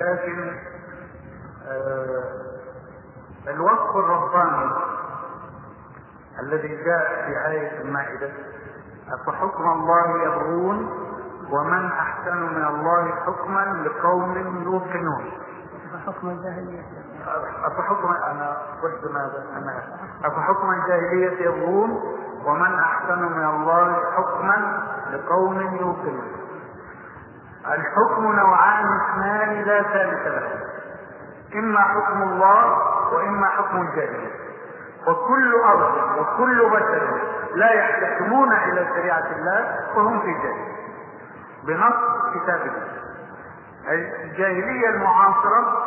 لكن آه الوصف الرباني الذي جاء في آية المائدة أفحكم الله يبغون ومن أحسن من الله حكما لقوم يوقنون؟ حكم الجاهلية. أفحكم أنا قلت ماذا؟ أنا أفحكم الجاهلية يبغون ومن أحسن من الله حكما لقوم يوقنون. الحكم نوعان اثنان لا ثالث له. إما حكم الله وإما حكم الجاهلية. وكل أرض وكل بشر لا يحتكمون إلى شريعة الله فهم في جاهلية بنص كتاب الله. الجاهلية المعاصرة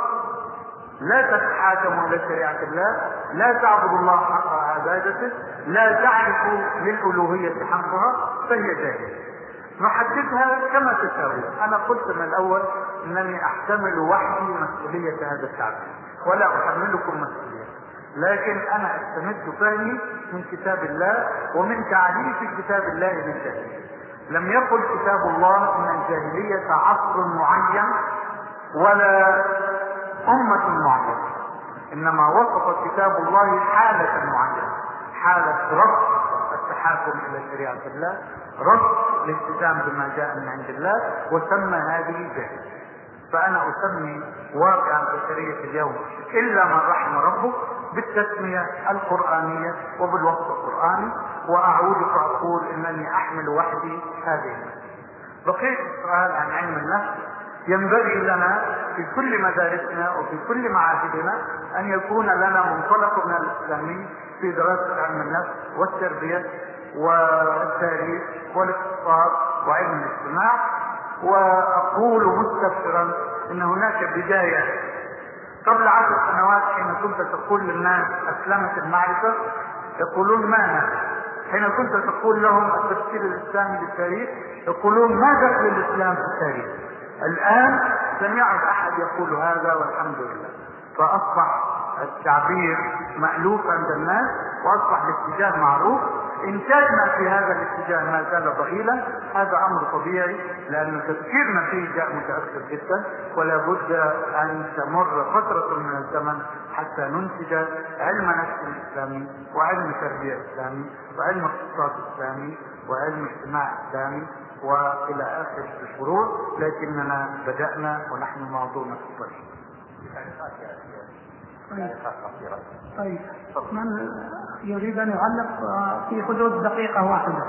لا تتحاكم إلى شريعة الله لا تعبد الله حق عبادته لا تعرف للألوهية حقها فهي جاهلية. نحددها كما تشاءون أنا قلت من الأول إنني أحتمل وحدي مسؤولية هذا التعبير ولا أحملكم مسؤولية. لكن أنا استمد فهمي من كتاب الله ومن تعريف كتاب الله للجاهلية. لم يقل كتاب الله إن الجاهلية عصر معين ولا أمة معينة. إنما وصف كتاب الله حالة معينة. حالة رفض التحاكم إلى شريعة الله رفض الالتزام بما جاء من عند الله وسمى هذه جاهلية فأنا أسمي واقع البشرية اليوم إلا من رحم ربه بالتسمية القرآنية وبالوصف القرآني وأعود فأقول إنني أحمل وحدي هذه. بقيت السؤال عن علم النفس ينبغي لنا في كل مدارسنا وفي كل معاهدنا أن يكون لنا منطلق من الإسلامي في دراسة علم النفس والتربية والتاريخ والاقتصاد وعلم الاجتماع وأقول مستبشرا إن هناك بداية. قبل عشر سنوات حين كنت تقول للناس أسلمت المعرفة يقولون ما هذا حين كنت تقول لهم التفسير الإسلامي للتاريخ يقولون ما دخل الإسلام في التاريخ؟ الآن سمعت أحد يقول هذا والحمد لله. فأصبح التعبير مألوف عند الناس وأصبح الاتجاه معروف. إن كان في هذا الاتجاه ما زال ضئيلا. هذا أمر طبيعي لأن تفكيرنا فيه جاء متأخر جدا ولا بد أن تمر فترة من الزمن حتى ننتج علم نفس إسلامي وعلم تربية إسلامي وعلم اقتصاد إسلامي وعلم اجتماع إسلامي وإلى آخر الفروع لكننا بدأنا ونحن موضوعنا في الطريق. طيب. من يريد أن يعلق في حدود دقيقة واحدة.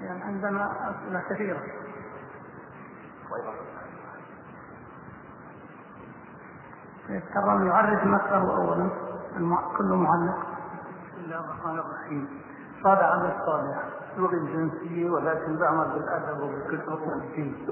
يعني عندنا أسئلة كثيرة. يتكرم يعرف نفسه اولا كل معلق. بسم الله الرحمن الرحيم. صاد عن الصالح لغة جنسية ولكن بعمل بالأدب وبالكتب والدين.